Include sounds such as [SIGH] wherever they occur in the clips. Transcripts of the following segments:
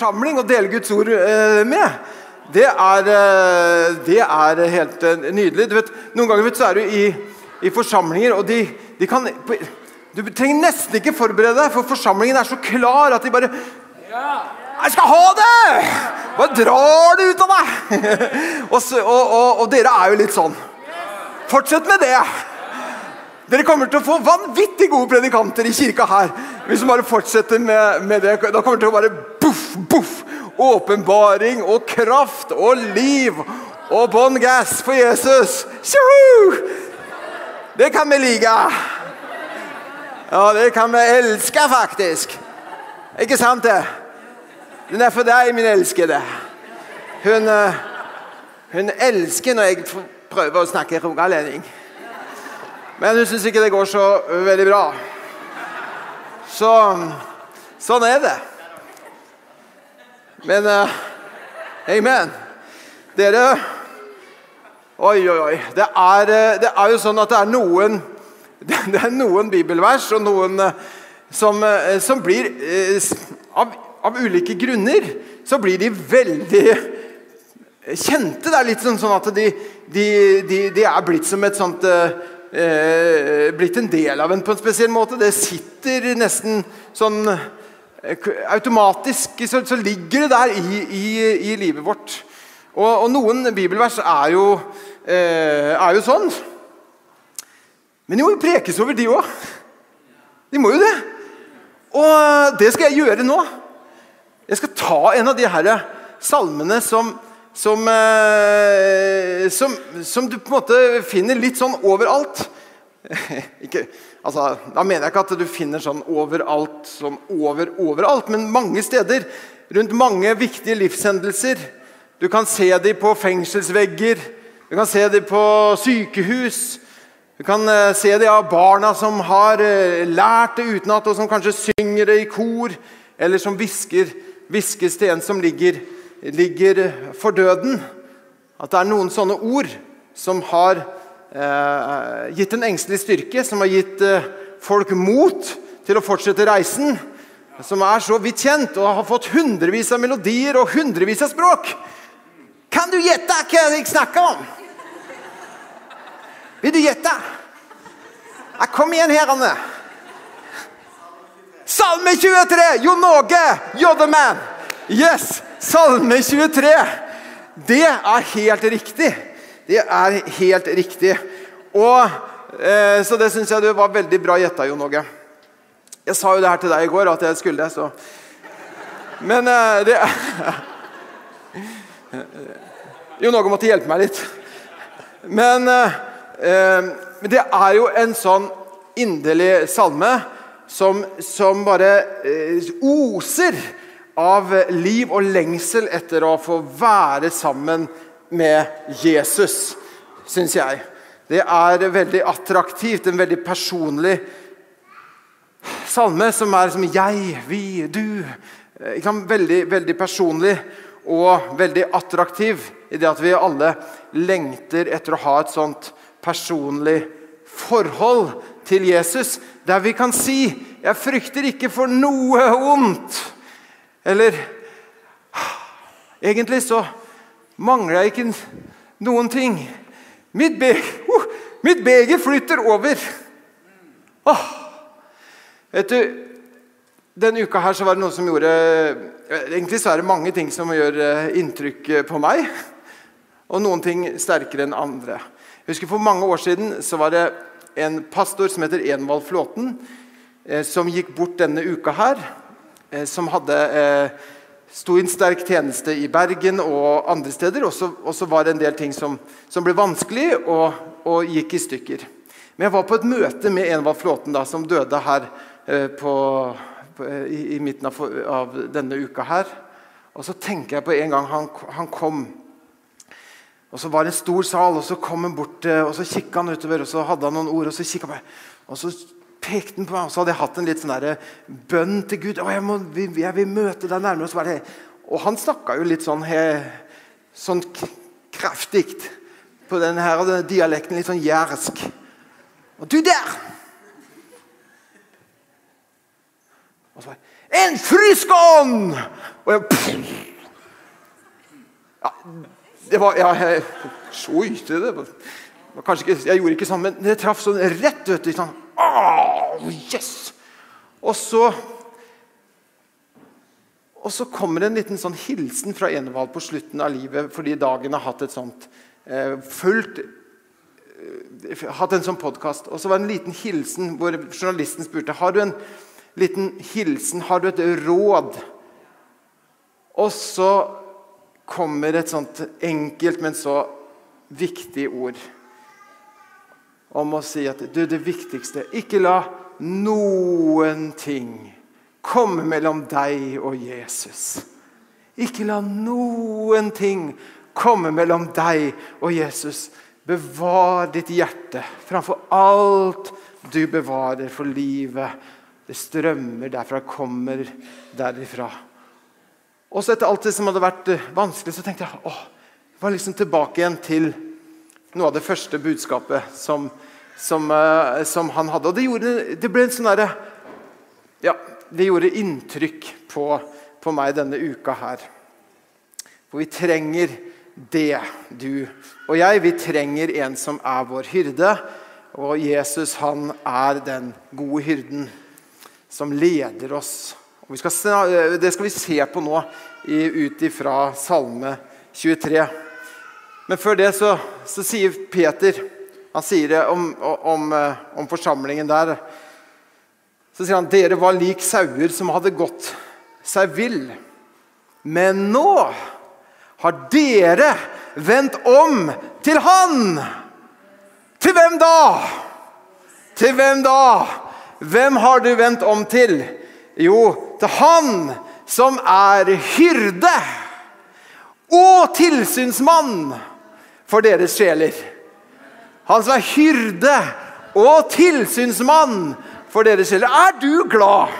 forsamling å dele Guds ord eh, med. Det er, eh, det er helt eh, nydelig. Du vet, noen ganger vet, så er du i, i forsamlinger, og de, de kan Du trenger nesten ikke forberede deg, for forsamlingen er så klar at de bare jeg skal ha det! Bare drar det ut av deg! [LAUGHS] og, så, og, og, og, dere er jo litt sånn. Fortsett med det. Dere kommer til å få vanvittig gode predikanter i kirka her. Hvis du bare fortsetter med, med det. Da kommer det til å være boff, boff. Åpenbaring og kraft og liv og bånn gass for Jesus. Tjoho! Det kan vi like. Ja, det kan vi elske, faktisk. Ikke sant, det? Den er for deg, min elskede. Hun, eh, hun elsker når jeg prøver å snakke rogalending. Men hun syns ikke det går så veldig bra. Så sånn er det. Men uh, Amen. Dere Oi, oi, oi. Det er, eh, det er, jo sånn at det er noen [LAUGHS] Det er noen bibelvers og noen som, som blir av av ulike grunner så blir de veldig kjente. Det er litt sånn, sånn at de, de, de, de, er blitt som et sånt eh, Blitt en del av en på en spesiell måte. Det sitter nesten sånn eh, automatisk så, så ligger det der i, i, i livet vårt. Og, og, noen bibelvers er jo, eh, er jo sånn. Men de må jo prekes over, de òg. De må jo det. Og det skal jeg gjøre nå. Jeg skal ta en av de her salmene som, som, eh, som, som du på en måte finner litt sånn overalt. [LAUGHS] Ikke, altså, da mener jeg ikke at du finner sånn overalt, sånn over overalt, men mange steder. Rundt mange viktige livshendelser. Du kan se dem på fengselsvegger, du kan se dem på sykehus. Du kan eh, se dem av barna som har eh, lært det utenat, og som kanskje synger det i kor, eller som hvisker hviskes til en som ligger, ligger, for døden. At det er noen sånne ord som har eh, gitt en engstelig styrke, som har gitt eh, folk mot til å fortsette reisen. Som er så vidt kjent og har fått hundrevis av melodier og hundrevis av språk. Kan du gjette hva jeg snakker om? Vil du gjette? Kom igjen, herrene. Salme 23! Jon Åge man Yes! Salme 23. Det er helt riktig. Det er helt riktig. Og, eh, så det syns jeg du var veldig bra gjetta, Jon Åge. Jeg sa jo det her til deg i går, at jeg skulle det, så Men eh, det Jon Åge måtte hjelpe meg litt. Men eh, det er jo en sånn inderlig salme som, som bare eh, oser av liv og lengsel etter å få være sammen med Jesus, syns jeg. Det er veldig attraktivt, en veldig personlig salme som er som jeg, vi, du. Veldig, veldig personlig og veldig attraktiv i det at vi alle lengter etter å ha et sånt personlig forhold til Jesus, der vi kan si 'Jeg frykter ikke for noe ondt'. Eller Egentlig så mangler jeg ikke noen ting. Mitt beger, uh, mitt beger flytter over. Oh. Vet du, Denne uka her så var det noe som gjorde Egentlig så er det mange ting som gjør eh, inntrykk eh, på meg. Og noen ting sterkere enn andre. Jeg husker For mange år siden så var det en pastor som heter Envald Flåten, eh, som gikk bort denne uka her. Eh, som hadde eh, sto i en sterk tjeneste i Bergen og andre steder. Og så var det en del ting som, som ble vanskelig og, og, gikk i stykker. Men jeg var på et møte med Envald Flåten, da, som døde her på, på, i, i, midten av, av, denne uka her. Og så tenker jeg på en gang han, han kom og Så var det en stor sal, og så kom han bort eh, og så kikka han utover. og Så hadde han noen ord, og så kikka han på og så pekte den på meg, og så hadde jeg hatt en litt sånn der, bønn til Gud. Jeg, må, jeg, vil møte deg nærmere. Og, så var det, og han snakka jo litt sånn, he, sånn kraftig på denne her, dialekten. Litt sånn jærsk. Og du der! Og så, En frisk ånd! Og jeg ja, Det var ja, jeg, Oi, det var kanskje ikke, Jeg gjorde ikke sånn, men det traff sånn rett. vet du, sånn, oh, yes! Og så og så kommer det en liten sånn hilsen fra Enevald på slutten av livet fordi dagen har hatt et sånt eh, fullt eh, Hatt en sånn podkast. Og så var det en liten hilsen hvor journalisten spurte har du en liten hilsen, har du et råd. Og så kommer et sånt enkelt, men så viktig ord om å si at du, det viktigste Ikke la noen ting komme mellom deg og Jesus. Ikke la noen ting komme mellom deg og Jesus. Bevar ditt hjerte framfor alt du bevarer for livet. Det strømmer derfra, kommer derifra. Også etter alt det som hadde vært eh, vanskelig, så tenkte jeg åh, jeg var liksom tilbake igjen til noe av det første budskapet som, som, uh, som han hadde. Og det, gjorde, det ble en sånn derre ja, det gjorde inntrykk på, på, meg denne uka her. For vi trenger det, du og jeg. Vi trenger en som er vår hyrde. Og Jesus han er den gode hyrden som leder oss skal, det skal vi se på nå ut ifra Salme 23. Men før det så, så sier Peter han sier det om, om, om, forsamlingen der. Så sier han dere var lik sauer som hadde gått seg vill. Men nå har dere vendt om til Han. Til hvem da? Til hvem da? Hvem har du vendt om til? Jo, til Han som er hyrde og tilsynsmann for deres sjeler. Han som er hyrde og tilsynsmann for deres sjeler. Er du glad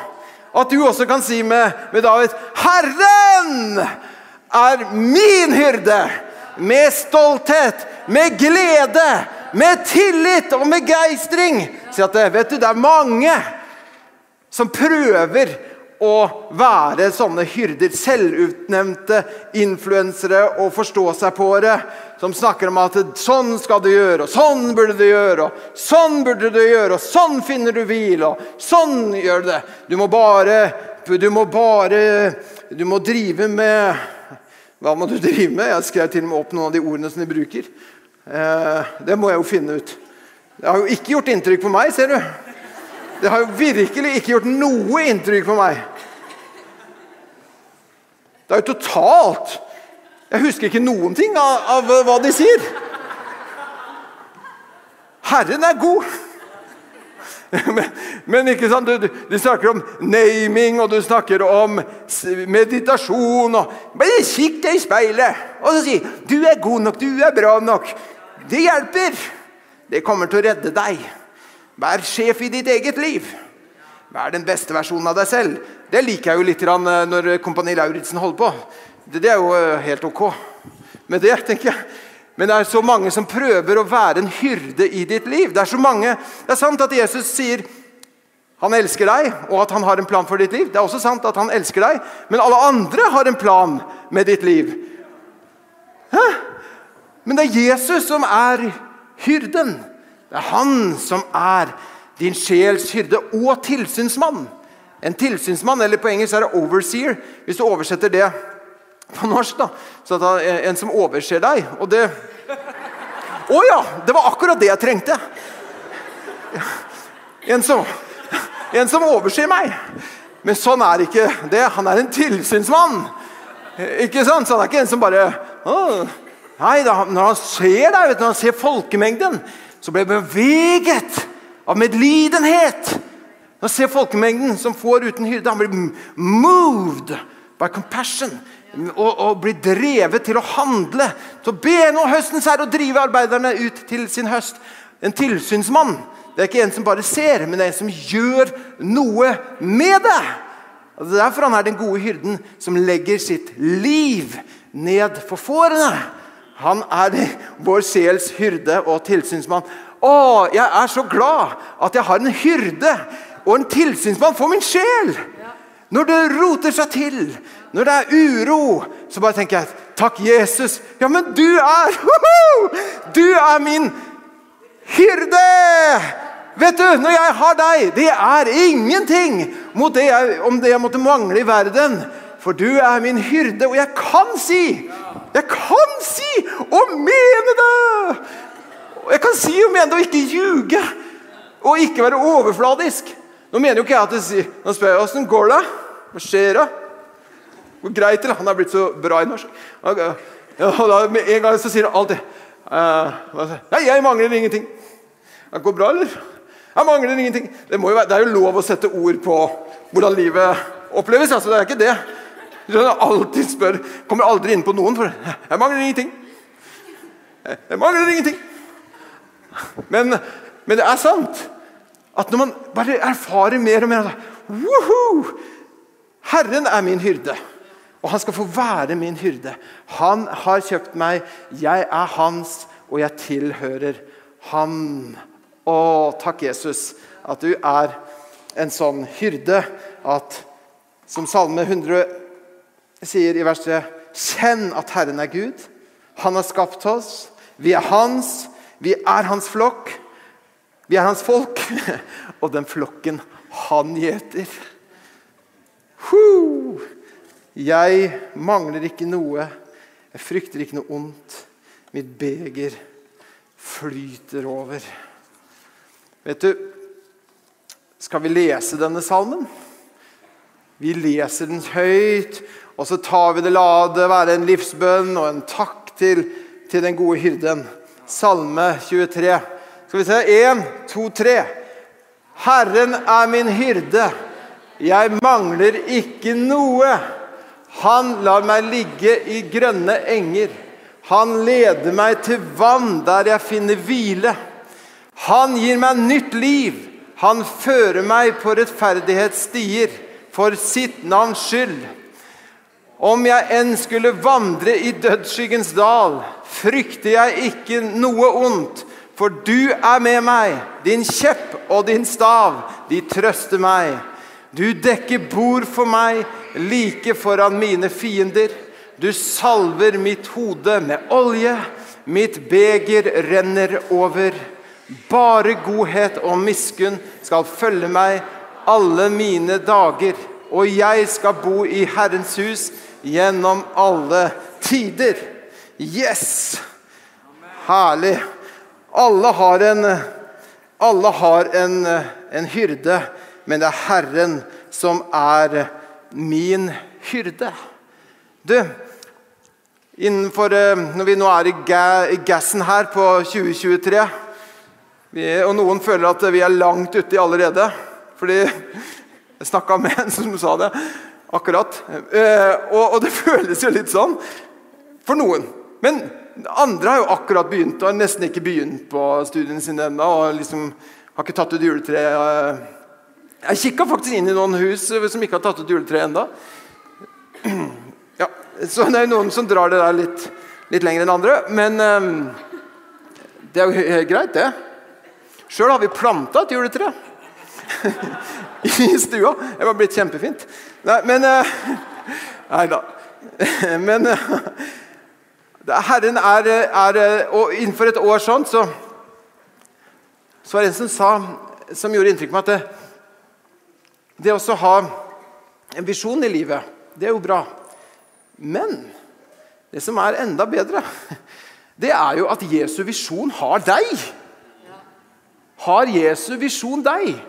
at du også kan si med, med David Herren er min hyrde! Med stolthet, med glede, med tillit og med geistring. Si at vet du, det er mange som prøver å være sånne hyrder. Selvutnevnte influensere og forstå seg på det. Som snakker om at 'sånn skal du gjøre', og 'sånn burde du gjøre', og 'sånn burde du gjøre', og 'sånn finner du hvil', og 'sånn gjør du det'. Du må bare Du må bare Du må drive med Hva må du drive med? Jeg skrev til og med opp noen av de ordene som de bruker. Eh, det må jeg jo finne ut. Det har jo ikke gjort inntrykk på meg, ser du. Det har jo virkelig ikke gjort noe inntrykk på meg. Det er jo totalt Jeg husker ikke noen ting av, av hva de sier. Herren er god. [LAUGHS] Men, men, ikke sant, du, du, snakker om naming, og du snakker om meditasjon. og Bare kikk deg i speilet og så si 'Du er god nok, du er bra nok'. Det hjelper. Det kommer til å redde deg. Vær sjef i ditt eget liv. Vær den beste versjonen av deg selv. Det liker jeg jo litt eh, når Kompani Lauritzen holder på. Det, er jo eh, helt ok med det, [LAUGHS] tenker jeg. Men det er så mange som prøver å være en hyrde i ditt liv. Det er så mange, det er sant at Jesus sier han elsker deg, og at han har en plan for ditt liv. Det er også sant at han elsker deg, men alle andre har en plan med ditt liv. Hæ? Men det er Jesus som er hyrden. Det er han som er din sjels hyrde og tilsynsmann. En tilsynsmann, eller på engelsk er det overseer, hvis du oversetter det på norsk. da, så er En som overser deg. Og det Å ja! Det var akkurat det jeg trengte! En som, en som overser meg. Men sånn er ikke det. Han er en tilsynsmann. Ikke sant? Så han er ikke en som bare Nei, da, Når han ser deg, når han ser folkemengden, så ble beveget av medlidenhet. Nå ser folkemengden som får uten hyrde. Han blir moved by compassion. Og, og blir drevet til å handle. Så be nå høstens herre å drive arbeiderne ut til sin høst. En tilsynsmann. Det er ikke en som bare ser, men det er en som gjør noe med det. Og det er derfor han er den gode hyrden som legger sitt liv ned for fårene. Han er [LAUGHS] vår sjels hyrde og tilsynsmann. Å, jeg er så glad at jeg har en hyrde og en tilsynsmann for min sjel! Når det roter seg til, når det er uro, så bare tenker jeg Takk, Jesus. Ja, men du er [LAUGHS] Du er min hyrde! Vet du, når jeg har deg, det er ingenting mot det jeg, om det jeg måtte mangle i verden. For du er min hyrde, og jeg kan si Jeg kan si og mene det! Jeg kan si og mene det og ikke ljuge. Og ikke være overfladisk. Nå mener jo ikke jeg at du sier Nå spør jeg åssen går det? Hva skjer da? Går greit, eller? Han er blitt så bra i norsk. Ja, og da, med en gang så sier han alltid uh, Nei, jeg mangler ingenting. Det går bra, eller? Jeg mangler ingenting. Det, være, det, er jo lov å sette ord på hvordan livet oppleves. altså Det er ikke det. Alltid spør, Kommer aldri inn på noen, for jeg mangler ingenting. Jeg mangler ingenting. Men, men det er sant. At når man bare erfarer mer og mer Woohoo! Herren er min hyrde, og han skal få være min hyrde. Han har kjøpt meg, jeg er hans, og jeg tilhører han. Å, takk, Jesus, at du er en sånn hyrde at som Salme 100 sier i verset Kjenn at Herren er Gud. Han har skapt oss. Vi er hans. Vi er hans flokk. Vi er hans folk, [LAUGHS] og den flokken han gjeter. Jeg mangler ikke noe, jeg frykter ikke noe ondt. Mitt beger flyter over. Vet du, skal vi lese denne salmen? Vi leser den høyt, og så tar vi det, la det være en livsbønn og en takk til, til den gode hyrden. Salme 23. Skal vi se én, to, tre. Herren er min hyrde. Jeg mangler ikke noe. Han lar meg ligge i grønne enger. Han leder meg til vann der jeg finner hvile. Han gir meg nytt liv. Han fører meg på rettferdighetsstier for sitt navns skyld. Om jeg enn skulle vandre i dødsskyggens dal, frykter jeg ikke noe ondt, for du er med meg, din kjepp og din stav, de trøster meg. Du dekker bord for meg like foran mine fiender. Du salver mitt hode med olje, mitt beger renner over. Bare godhet og miskunn skal følge meg alle mine dager, og jeg skal bo i Herrens hus gjennom alle tider. Yes! Herlig. Alle har en, alle har en, en hyrde, men det er Herren som er min hyrde. Du, innenfor, eh, når vi nå er i gassen her på 2023 vi, Og noen føler at vi er langt uti allerede. Fordi jeg snakka med en som sa det akkurat. Eh, og, det [LAUGHS] føles jo litt sånn for noen. Men andre har jo akkurat begynt og har nesten ikke begynt på studiene sine ennå. Og liksom har ikke tatt ut juletreet. Jeg kikka faktisk inn i noen hus som ikke har tatt ut juletreet ennå. [CLEARS THROAT] Ja, så det er noen som drar det der litt, litt lenger enn andre. Men um, det er jo greit, det. Sjøl har vi planta et juletre [LAUGHS] i stua. Det var blitt kjempefint. Nei, men uh, Nei da. Men uh, Herren er, er, Og innenfor et år sånn så, så var det en som sa, som gjorde inntrykk på meg, at det, det å ha en visjon i livet, det er jo bra. Men det som er enda bedre, [LAUGHS] det er jo at Jesu visjon har deg. Har Jesu visjon deg?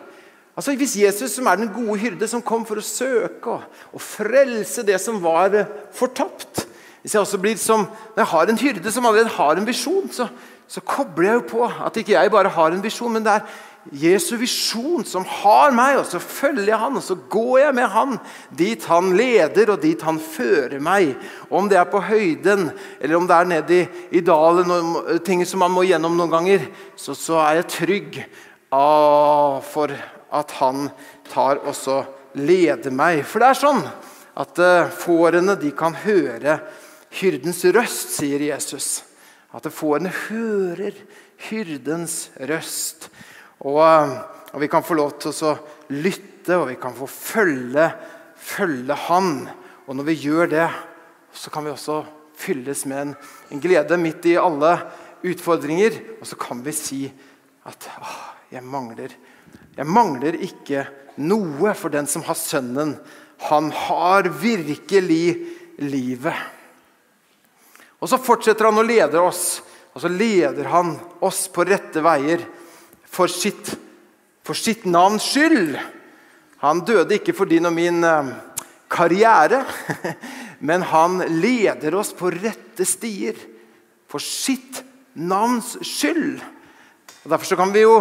Altså Hvis Jesus, som er den gode hyrde, som kom for å søke og, frelse det som var fortapt hvis jeg også blir som, Når jeg har en hyrde som allerede har en visjon, så, så kobler jeg jo på at ikke jeg bare har en visjon, men det er Jesu visjon som har meg, og så følger jeg han, og så går jeg med han dit han leder, og dit han fører meg. Om det er på høyden, eller om det er nede i, i dalen, og ting som man må gjennom noen ganger, så, så er jeg trygg ah, for at han tar også leder meg. For det er sånn at uh, fårene de kan høre hyrdens røst, sier Jesus. At fårene hører hyrdens røst. Og, og, vi kan få lov til å lytte, og vi kan få følge, følge Han. Og når vi gjør det, så kan vi også fylles med en, en glede midt i alle utfordringer. Og så kan vi si at jeg mangler Jeg mangler ikke noe for den som har Sønnen. Han har virkelig livet. Og så fortsetter han å lede oss. Og så leder han oss på rette veier for sitt, for sitt navns skyld. Han døde ikke for din og min eh, karriere, [LAUGHS] men han leder oss på rette stier for sitt navns skyld. Og Derfor kan vi jo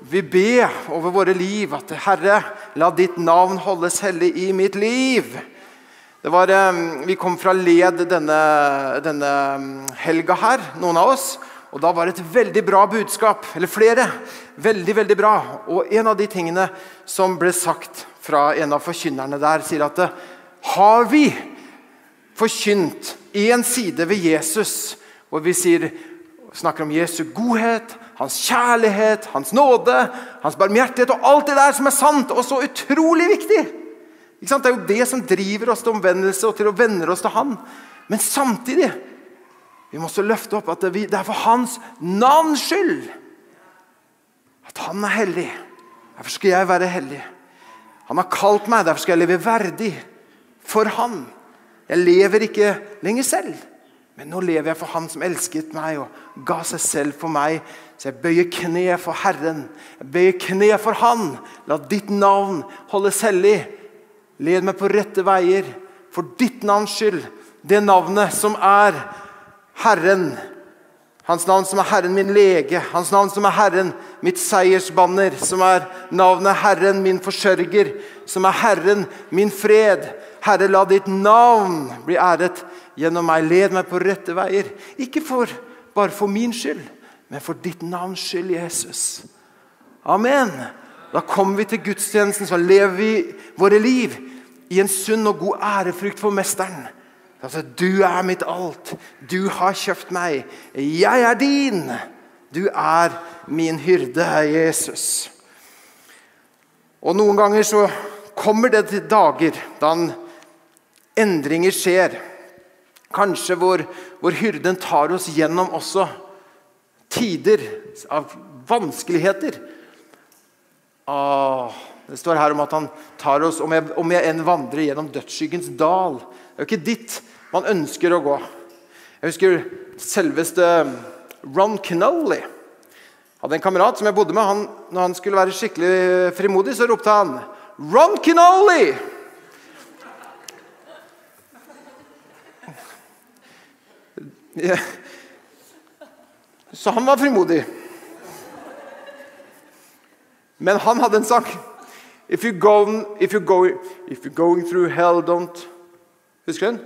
vi be over våre liv at Herre, la ditt navn holdes hellig i mitt liv. Det var, eh, vi kom fra Led denne, denne helga her, noen av oss. Og Da var det et veldig bra budskap. Eller flere. Veldig, veldig bra. Og en av de tingene som ble sagt fra en av forkynnerne der, sier at har vi forkynt én side ved Jesus, hvor vi sier, snakker om Jesu godhet, hans kjærlighet, hans nåde, hans barmhjertighet og alt det der som er sant og så utrolig viktig. Det er jo det som driver oss til omvendelse og til å vende oss til Han. Men samtidig vi må også løfte opp at det er for Hans navns skyld at Han er hellig. Derfor skal jeg være hellig. Han har kalt meg, derfor skal jeg leve verdig for Han. Jeg lever ikke lenger selv, men nå lever jeg for Han som elsket meg og ga seg selv for meg. Så jeg bøyer kne for Herren. Jeg bøyer kne for Han. La ditt navn holdes hellig. Led meg på rette veier for ditt navns skyld. Det navnet som er Herren. Hans navn som er Herren min lege, hans navn som er Herren mitt seiersbanner, som er navnet Herren min forsørger, som er Herren min fred. Herre, la ditt navn bli æret gjennom meg. Led meg på rette veier. Ikke for, bare for min skyld, men for ditt navns skyld, Jesus. Amen. Da kommer vi til gudstjenesten, så lever vi våre liv i en sunn og god ærefrykt for Mesteren. Altså, du er mitt alt. Du har kjøpt meg. Jeg er din. Du er min hyrde, Jesus. Og Noen ganger så kommer det til dager da endringer skjer. Kanskje hvor, hvor hyrden tar oss gjennom også tider av vanskeligheter. Ah, det står her om at han tar oss om jeg, om jeg enn vandrer gjennom dødsskyggens dal. Det er jo ikke dit man ønsker å gå. Jeg husker selveste Ron Knowley. hadde en kamerat som jeg bodde med. Han, når han skulle være skikkelig frimodig, så ropte han 'Ron Knowley!' Så han var frimodig. Men han hadde en. If you're going, if you're going, if you're going through hell, don't Husker du den?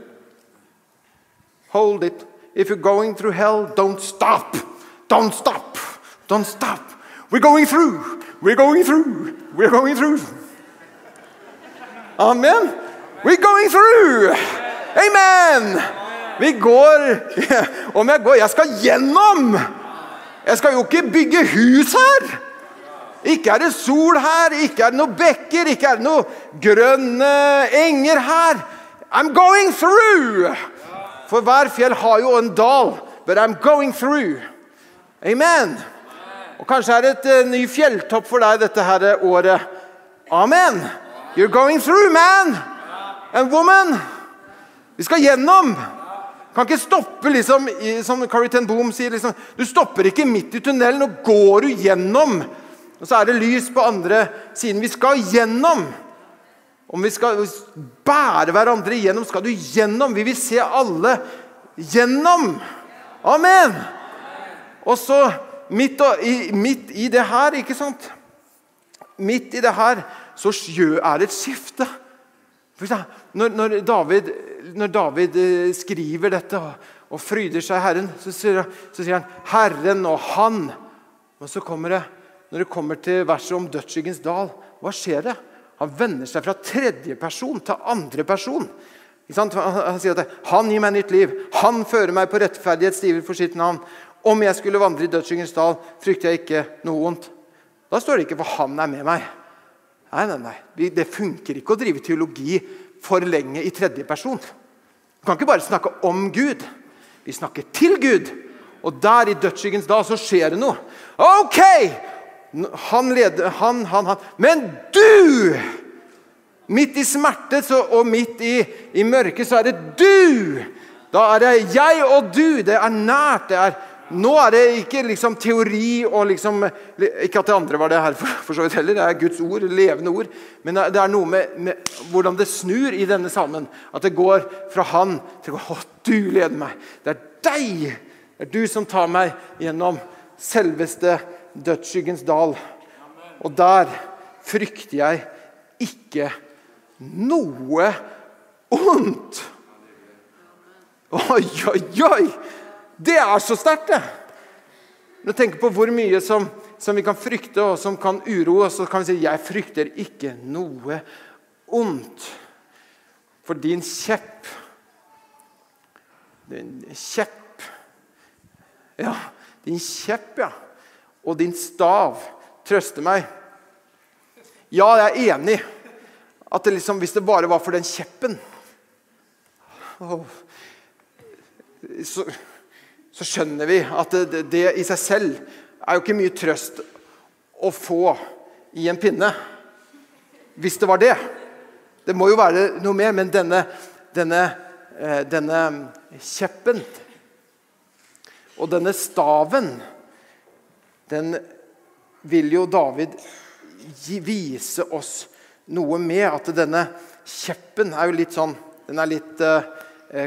Hold it. If you're going through hell, don't stop. Don't stop. Don't stop. We're going through. We're going through. We're going through. Amen. We're going through. Amen. Vi går [LAUGHS] Om jeg går Jeg skal gjennom! Jeg skal jo ikke bygge hus her! Ikke er det sol her, ikke er det noen bekker, ikke er det noen grønne enger her. I'm going through! For hver fjell har jo en dal. But I'm going through. Amen. Og Kanskje er det et uh, ny fjelltopp for deg dette her året. Amen. You're going through, man and woman. Vi skal gjennom. Kan ikke stoppe, liksom, som Carrie Ten Boom sier. Liksom, du stopper ikke midt i tunnelen, og går du gjennom. Og så er det lys på andre siden. Vi skal gjennom. Om vi skal bære hverandre igjennom, skal du gjennom. Vi vil se alle gjennom. Amen! Og så midt, midt, i det her, ikke sant Midt i det her så er det et skifte. Når, når, David, når David, eh, skriver dette og, og fryder seg Herren, så sier, så sier, han 'Herren og Han'. Og så kommer det, Når det kommer til verset om dødsskyggens dal, hva skjer det? Han vender seg fra tredje person til andre person. Han sier at 'Han gir meg nytt liv. Han fører meg på rettferdighetsstiver for sitt navn.' 'Om jeg skulle vandre i dødsskyggens dal, frykter jeg ikke noe vondt.' Da står det ikke 'for han er med meg'. Nei, nei, nei. Det funker ikke å drive teologi for lenge i tredje person. Vi kan ikke bare snakke om Gud. Vi snakker til Gud. Og der i dødsskyggens dag så skjer det noe. OK! Han leder han, han, han. Men du! Midt i smerte og midt i, i mørket så er det du! Da er det jeg og du. Det er nært. det er nå er det ikke liksom teori og liksom Ikke at det andre var det her for, for så vidt heller. Det er Guds ord, levende ord. Men det er noe med, med hvordan det snur i denne salmen. At det går fra han til å du leder meg. Det er deg! Det er du som tar meg gjennom selveste dødsskyggens dal. Og der frykter jeg ikke noe ondt. Oi, oi, oi! Det er så sterkt, det! Når du tenker på hvor mye som, som, vi kan frykte, og som kan uroe oss, så kan vi si jeg frykter ikke noe ondt. For din kjepp Din kjepp Ja, din kjepp, ja. Og din stav trøster meg. Ja, jeg er enig. At det liksom, hvis det bare var for den kjeppen så, så, skjønner vi at det, det, i seg selv er jo ikke mye trøst å få i en pinne. Hvis det var det. Det må jo være noe mer. Men denne, denne, eh, denne kjeppen og denne staven, den vil jo David vise oss noe med. At denne kjeppen er jo litt sånn Den er litt uh,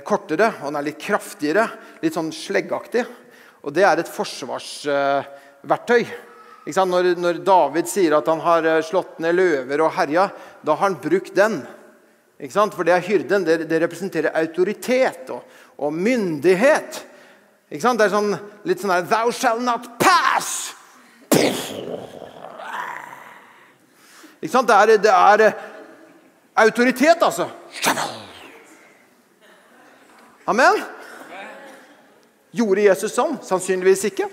kortere og den er litt kraftigere. Litt sånn sleggaktig. Og det er et forsvarsverktøy. Når, når, David sier at han har eh, slått ned løver og herja, da har han brukt den. For det er hyrden. Det, det representerer autoritet og, og myndighet. Det er sånn, litt sånn her Thou shall not pass! Det er, det er eh, autoritet, altså. Amen? Gjorde Jesus sånn? Sannsynligvis ikke.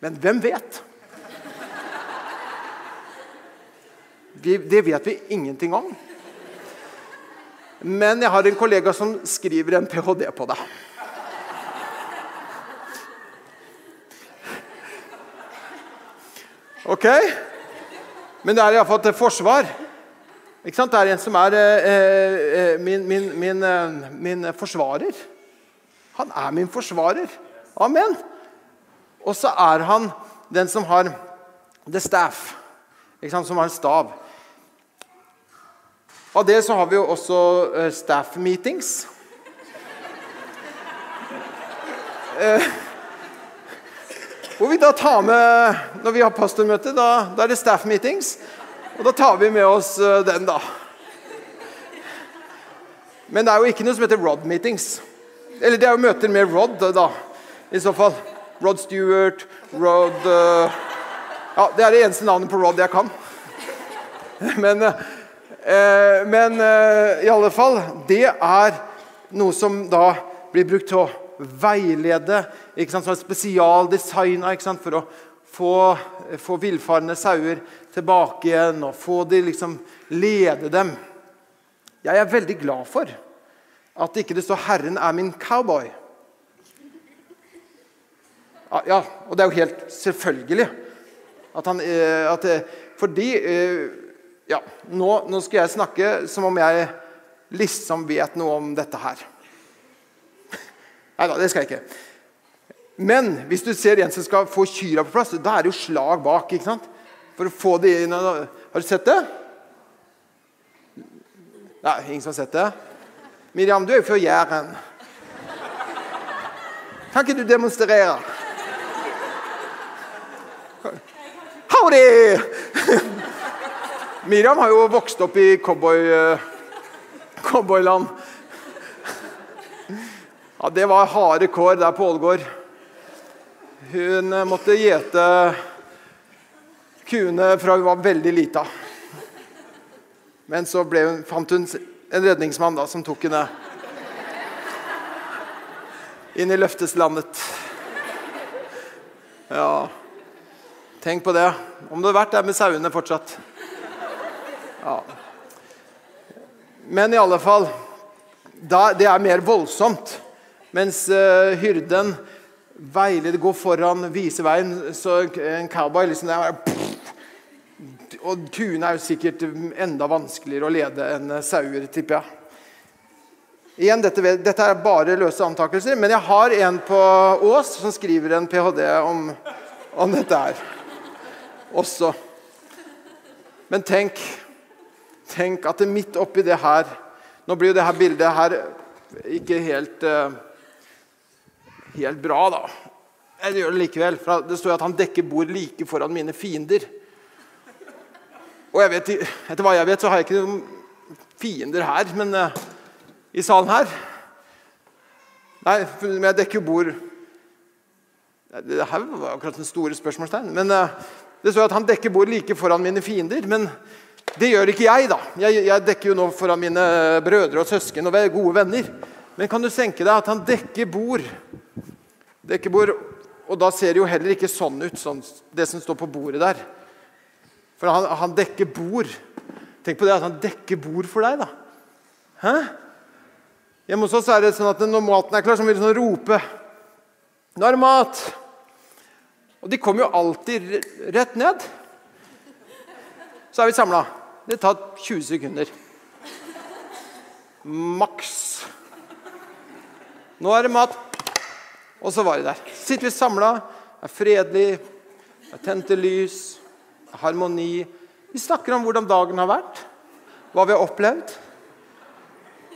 Men hvem vet? Det vet vi ingenting om. Men jeg har en kollega som skriver en ph.d. på det. Ok? Men det er iallfall til forsvar. Ikke sant? Det er en som er eh, eh min, min, min, eh, min, forsvarer. Han er min forsvarer. Amen. Og så er han den som har the staff, ikke sant? som har en stav. Av det så har vi jo også eh, staff meetings. Eh, hvor vi da tar med Når vi har pastormøte, da, da er det staff meetings. Og da tar vi med oss uh, den, da. Men det er jo ikke noe som heter Rod meetings. Eller det er jo møter med Rod, da. I så fall. Rod Stewart, Rod uh, Ja, det er det eneste navnet på Rod jeg kan. Men, uh, men i alle fall Det er noe som da blir brukt til å veilede, ikke sant, som er spesialdesigna for å få, få villfarne sauer tilbake igjen og få de liksom lede dem. Jeg er veldig glad for at ikke det står 'Herren er min cowboy'. Ja, og det er jo helt selvfølgelig. At han, eh, at, eh, fordi eh, ja, nå, nå skal jeg snakke som om jeg liksom vet noe om dette her. Nei da, det skal jeg ikke. Men hvis du ser en som skal få kyra på plass, da er det jo slag bak. ikke sant? For å få det inn Har du sett det? Nei, ingen som har sett det? Miriam, du er jo fra Jæren. Kan ikke du demonstrere? Howdy! Miriam har jo vokst opp i uh, cowboyland. Ja, Det var harde kår der på Ålgård. Hun eh, måtte gjete kuene fra hun var veldig lita. Men så hun, fant hun en redningsmann da, som tok henne inn i løfteslandet. Ja, tenk på det. Om du hadde vært der med sauene fortsatt. Ja. Men i alle fall da, Det er mer voldsomt. Mens uh, hyrden veileder, går foran, viser veien, så en cowboy liksom der, er, Og kuene er jo sikkert enda vanskeligere å lede enn sauer, tipper jeg. Igjen, dette, dette, er bare løse antakelser, men jeg har en på Ås som skriver en ph.d. Om, om, dette her også. Men tenk, tenk at det midt oppi det her Nå blir jo det her bildet her ikke helt, uh, helt bra, da. Jeg gjør det likevel. For det står at han dekker bord like foran mine fiender. Og jeg vet, etter hva jeg vet, så har jeg ikke noen fiender her, men uh, i salen her. Nei, men jeg dekker jo bord Det her var akkurat den store spørsmålstegn. Men uh, Det står at han dekker bord like foran mine fiender. Men det gjør ikke jeg, da. Jeg, jeg dekker jo nå foran mine brødre og søsken og gode venner. Men kan du senke deg at han dekker bord? Dekker bord, Og da ser det jo heller ikke sånn ut, sånn, det som står på bordet der. For han, han dekker bord. Tenk på det at han dekker bord for deg, da. Hæ? Hjemme hos oss er det sånn at når maten er klar, så vil vi sånn rope 'Nå er det mat!' Og de kommer jo alltid rett ned. Så er vi samla. Det tar 20 sekunder. Maks. Nå er det mat. Og så var de der. Sitter vi samla, er fredelig, er tente lys, harmoni. Vi snakker om hvordan dagen har vært, hva vi har opplevd.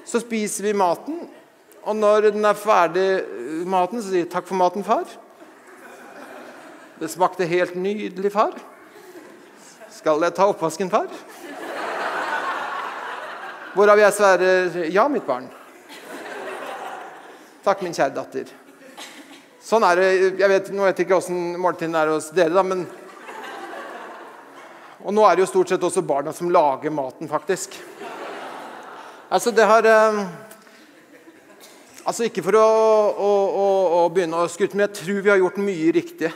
Så spiser vi maten, og når den er ferdig, maten, så sier vi 'takk for maten, far'. Det smakte helt nydelig, far. Skal jeg ta oppvasken, far? Hvorav jeg svarer 'ja, mitt barn'. Takk, min kjære datter. Sånn er det. Jeg vet, nå vet jeg ikke åssen måltiden er hos dere, da, men Og nå er det jo stort sett også barna som lager maten, faktisk. Altså, det har eh, Altså, ikke for å, å, å, å begynne å skryte, men jeg tror vi har gjort mye riktig.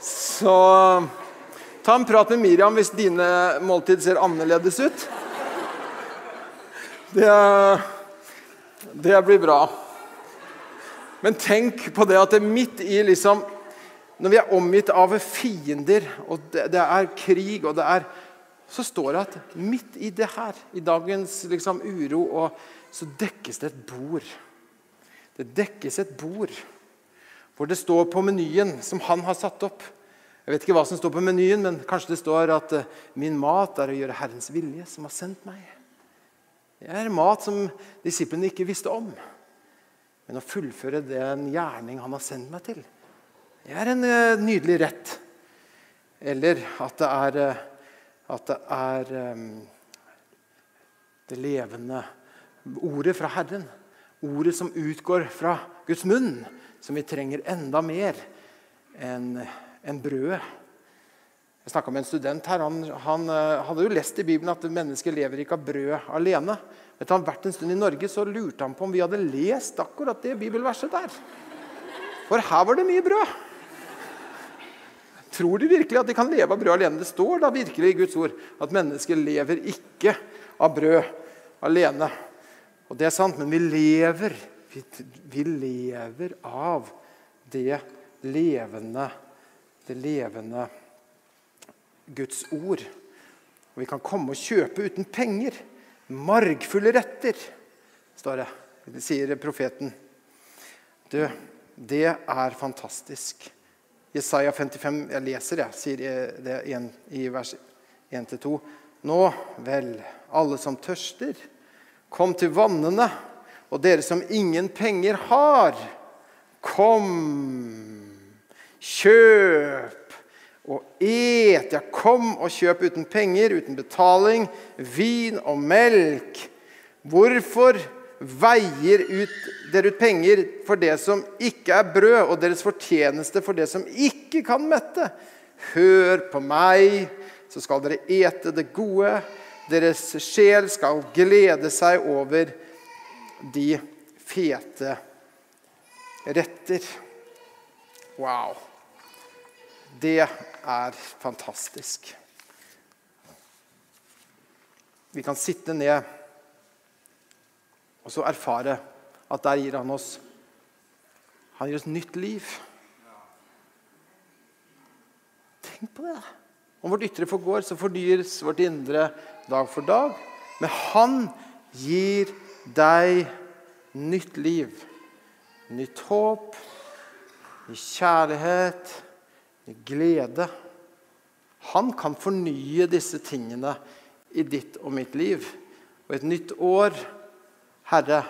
Så ta en prat med Miriam hvis dine måltid ser annerledes ut. Det, det blir bra. Men tenk på det at det midt i liksom Når vi er omgitt av fiender, og det, er krig, og det er så står det at midt i det her, i dagens liksom, uro, og, så dekkes det et bord. Det dekkes et bord hvor det står på menyen som han har satt opp. Jeg vet ikke hva som står på menyen, men kanskje det står at uh, 'min mat er å gjøre Herrens vilje, som har sendt meg'. Det er mat som disiplene ikke visste om. Men å fullføre den gjerning han har sendt meg til, det er en uh, nydelig rett. Eller at det er uh, at det er um, det levende ordet fra Herren. Ordet som utgår fra Guds munn, som vi trenger enda mer enn en brødet. Jeg snakka med en student her. Han, han hadde jo lest i Bibelen at mennesker lever ikke av brød alene. Etter han vært en stund i Norge, så lurte han på om vi hadde lest akkurat det bibelverset der. For her var det mye brød. Tror de virkelig at de kan leve av brød alene? Det står da virkelig i Guds ord at mennesker lever ikke av brød alene. Og det er sant, men vi lever, vi, vi lever av det levende, det levende Guds ord. Og vi kan komme og kjøpe uten penger. Margfulle retter, står det. Sier profeten. Du, det er fantastisk. Jesaja 55 Jeg leser, jeg. Sier det i vers 1-2. Nå vel, alle som tørster, kom til vannene. Og dere som ingen penger har, kom. Kjøp og et. Ja, kom og kjøp uten penger, uten betaling, vin og melk. Hvorfor veier ut, dere ut penger for det som ikke er brød, og deres fortjeneste for det som ikke kan mette. Hør på meg, så skal dere ete det gode. Deres sjel skal glede seg over de fete retter. Wow. Det er fantastisk. vi kan sitte ned og så erfare at der gir han oss Han gir oss nytt liv. Tenk på det. Om vårt ytre forgår, så fornyes vårt indre dag for dag. Men han gir deg nytt liv. Nytt håp, ny kjærlighet, ny glede. Han kan fornye disse tingene i ditt og mitt liv. Og et nytt år Herre,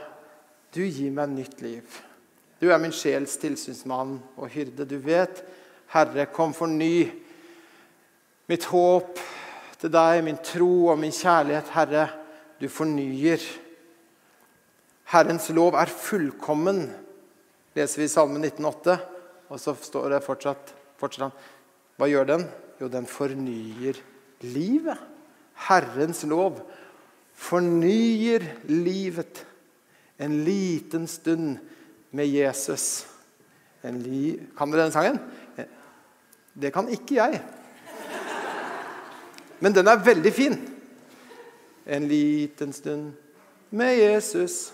du gir meg nytt liv. Du er min sjels tilsynsmann og hyrde. Du vet, Herre, kom forny mitt håp til deg, min tro og min kjærlighet. Herre, du fornyer. Herrens lov er fullkommen, leser vi i Salme 19,8. Og så står det fortsatt, fortsatt Hva gjør den? Jo, den fornyer livet. Herrens lov fornyer livet. En liten stund med Jesus. kan dere den sangen? Det kan ikke jeg. Men den er veldig fin. En liten stund med Jesus.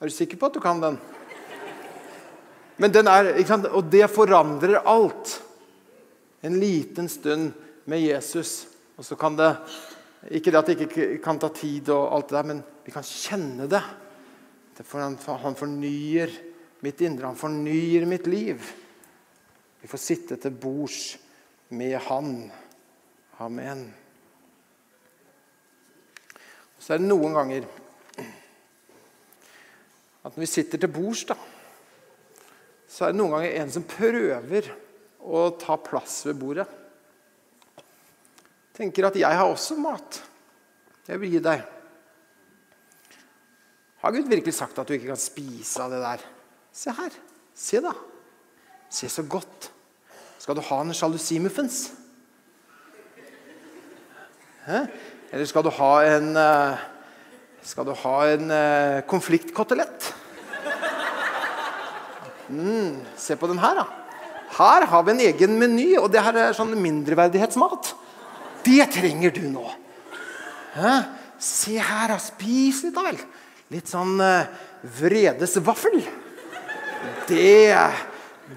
Er du sikker på at du kan den? Men den er, Og det forandrer alt. En liten stund med Jesus. Og så kan det Ikke det at det ikke kan ta tid, og alt det der, men vi kan kjenne det. Han, han fornyer mitt indre, han fornyer mitt liv. Vi får sitte til bords med Han. Amen. Så er det noen ganger at når vi sitter til bords, da, så er det noen ganger en som prøver å ta plass ved bordet tenker at 'jeg har også mat'. Jeg vil gi deg. Har Gud virkelig sagt at du ikke kan spise av det der? Se her. Se, da. Se så godt. Skal du ha en sjalusimuffens? Eller skal du ha en uh, Skal du ha en uh, konfliktkotelett? Mm, se på den her, da. Her har vi en egen meny, og det her er sånn mindreverdighetsmat. Det trenger du nå. Hæ? Se her, da. Spis litt, da vel. Litt sånn uh, vredesvaffel. Det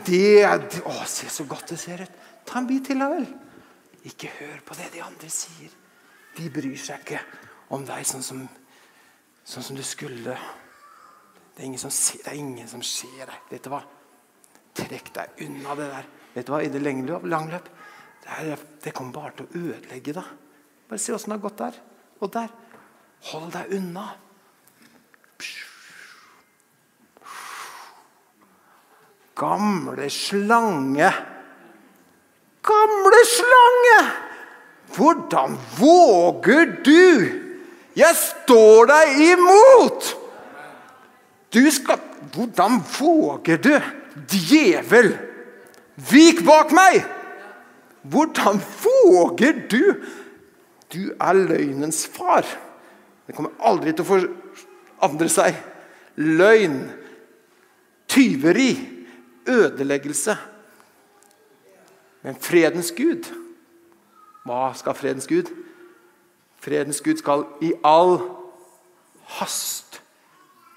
Det Å, se så godt det ser ut. Ta en bit til, da vel. Ikke hør på det de andre sier. De bryr seg ikke om deg sånn som, sånn som du skulle. Det er, ingen som ser, det er ingen som ser deg. Vet du hva? Trekk deg unna det der. Vet du hva? I det langløp det, her, det kommer bare til å ødelegge deg. Bare se åssen det har gått der og der. Hold deg unna. Gamle slange. Gamle slange! Hvordan våger du? Jeg står deg imot! Du skal Hvordan våger du? Djevel! Vik bak meg! Hvordan våger du? Du er løgnens far. Det kommer aldri til å forandre seg. Løgn, tyveri, ødeleggelse. Men fredens Gud Hva skal fredens Gud? Fredens Gud skal i all hast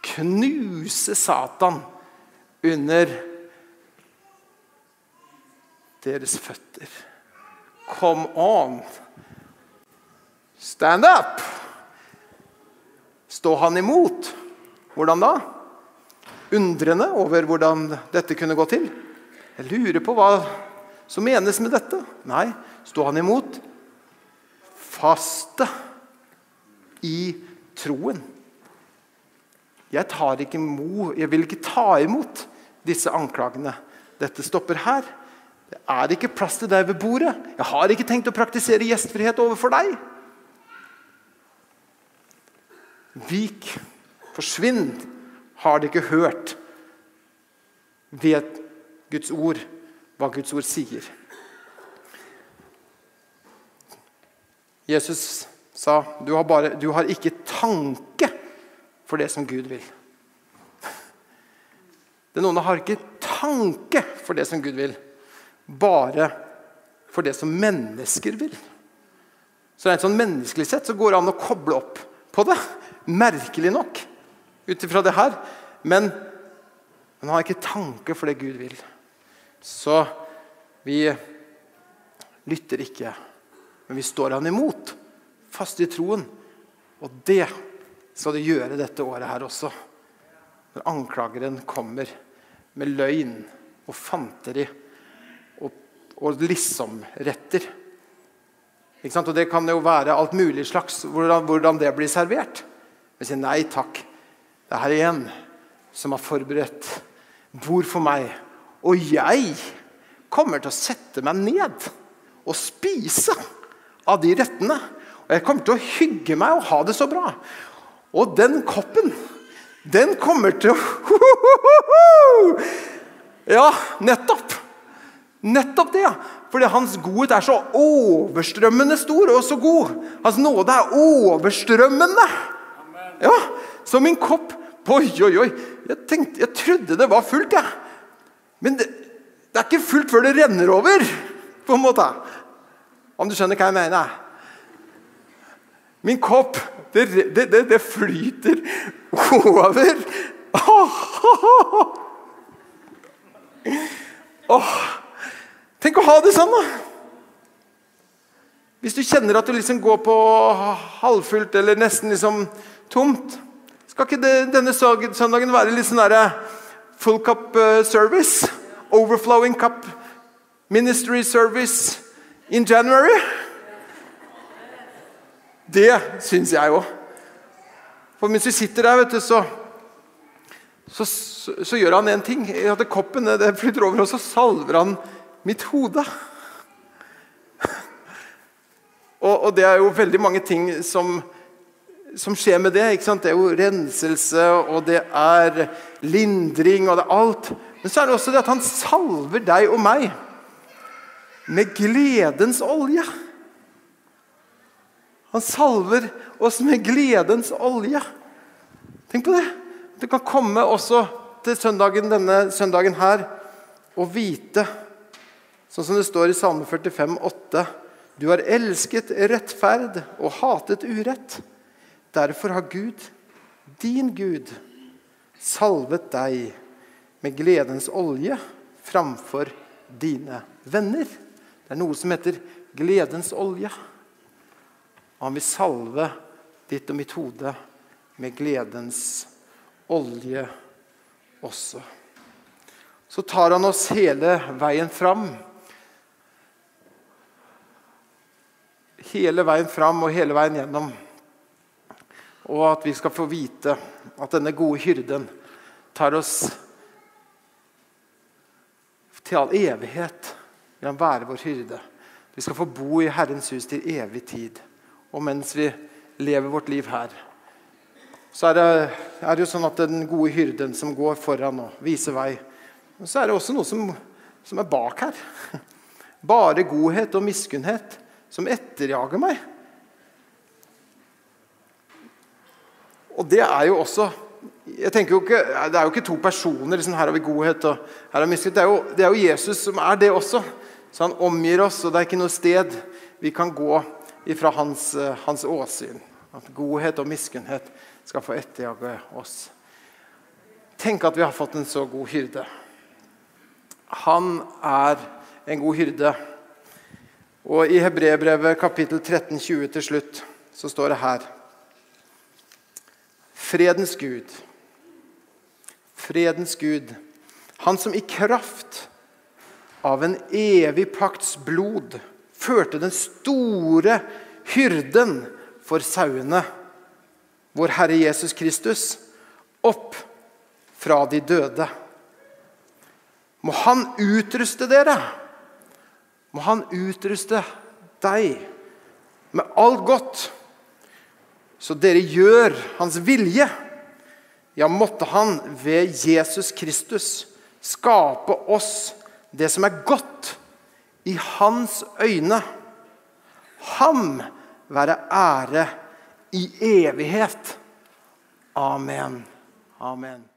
knuse Satan under deres føtter. Come on! Stand up! Stå han imot? Hvordan da? Undrende over hvordan dette kunne gå til. Jeg lurer på hva som menes med dette. Nei, stå han imot? Faste i troen. Jeg, tar ikke mo, jeg vil ikke ta imot disse anklagene. Dette stopper her. Det er ikke plass til deg ved bordet. Jeg har ikke tenkt å praktisere gjestfrihet overfor deg. Vik, forsvinn, har de ikke hørt. Vet Guds ord hva Guds ord sier. Jesus sa du har, bare, du har ikke tanke for det som Gud vil. Det noen har ikke tanke for det som Gud vil bare for det som mennesker vil. Så rent sånn menneskelig sett så går det an å koble opp på det. Merkelig nok, ut ifra det her. Men han har ikke tanke for det Gud vil. Så vi lytter ikke, men vi står han imot, fast i troen. Og det skal du gjøre dette året her også. Når anklageren kommer med løgn og fanteri og, liksom-retter. Og Det kan jo være alt mulig slags, hvordan, hvordan det blir servert. Jeg sier nei takk. Det er her igjen som har forberedt bord for meg. Og jeg kommer til å sette meg ned og spise av de rettene. Og jeg kommer til å hygge meg og ha det så bra. Og den koppen, den kommer til å [LAUGHS] Ja, nettopp! Nettopp det. Fordi hans godhet er så overstrømmende stor og så god. Hans nåde er overstrømmende. Ja, Så min kopp Oi, oi, oi. Jeg, tenkte, jeg trodde det var fullt, jeg. Ja. Men det, det, er ikke fullt før det renner over, på en måte. Om du skjønner hva jeg mener? Min kopp, det, det, det flyter over. Åh, Tenk å ha det sånn, da! Hvis du kjenner at du liksom går på halvfullt eller nesten liksom tomt, skal ikke det, denne søndagen være litt sånn derre full cup uh, service? Overflowing cup ministry service in January? Det syns jeg òg. For mens vi sitter der, vet du, så, så, så, så gjør han én ting. At koppen det flytter over, og så salver han mitt hode. Og, og, det er jo veldig mange ting som, som skjer med det. Det er jo renselse, og det er lindring, og det er alt. Men så er det også det at han salver deg og meg med gledens olje. Han salver oss med gledens olje. Tenk på det. Du kan komme også til søndagen, denne søndagen her og vite Sånn som det står i Salme 45, 8. Du har elsket rettferd og hatet urett. Derfor har Gud, din Gud, salvet deg med gledens olje framfor dine venner. Det er noe som heter gledens olje. Han vil salve ditt og mitt hode med gledens olje også. Så tar han oss hele veien fram hele veien fram og hele veien gjennom. Og at vi skal få vite at denne gode hyrden tar oss til all evighet. Vil han være vår hyrde. Vi skal få bo i Herrens hus til evig tid. Og mens vi lever vårt liv her, så er det, er det jo sånn at den gode hyrden som går foran og viser vei Men så er det også noe som, som er bak her. [LAUGHS] Bare godhet og miskunnhet som etterjager meg. Og det er jo også jeg tenker jo ikke, Det er jo ikke to personer. Liksom, her har vi godhet og her har miskunn. Det, det, er jo Jesus som er det også. Så han omgir oss, og det er ikke noe sted vi kan gå ifra hans, hans åsyn. At godhet og miskunnhet skal få etterjage oss. Tenk at vi har fått en så god hyrde. Han er en god hyrde. Og I Hebrebrevet kapittel 13, 20 til slutt så står det her. Fredens Gud, fredens Gud, han som i kraft av en evig pakts blod førte den store hyrden for sauene, vår Herre Jesus Kristus, opp fra de døde. Må Han utruste dere må han utruste deg med alt godt, så dere gjør hans vilje. Ja, måtte han ved Jesus Kristus skape oss det som er godt i hans øyne. Ham være ære i evighet. Amen. Amen.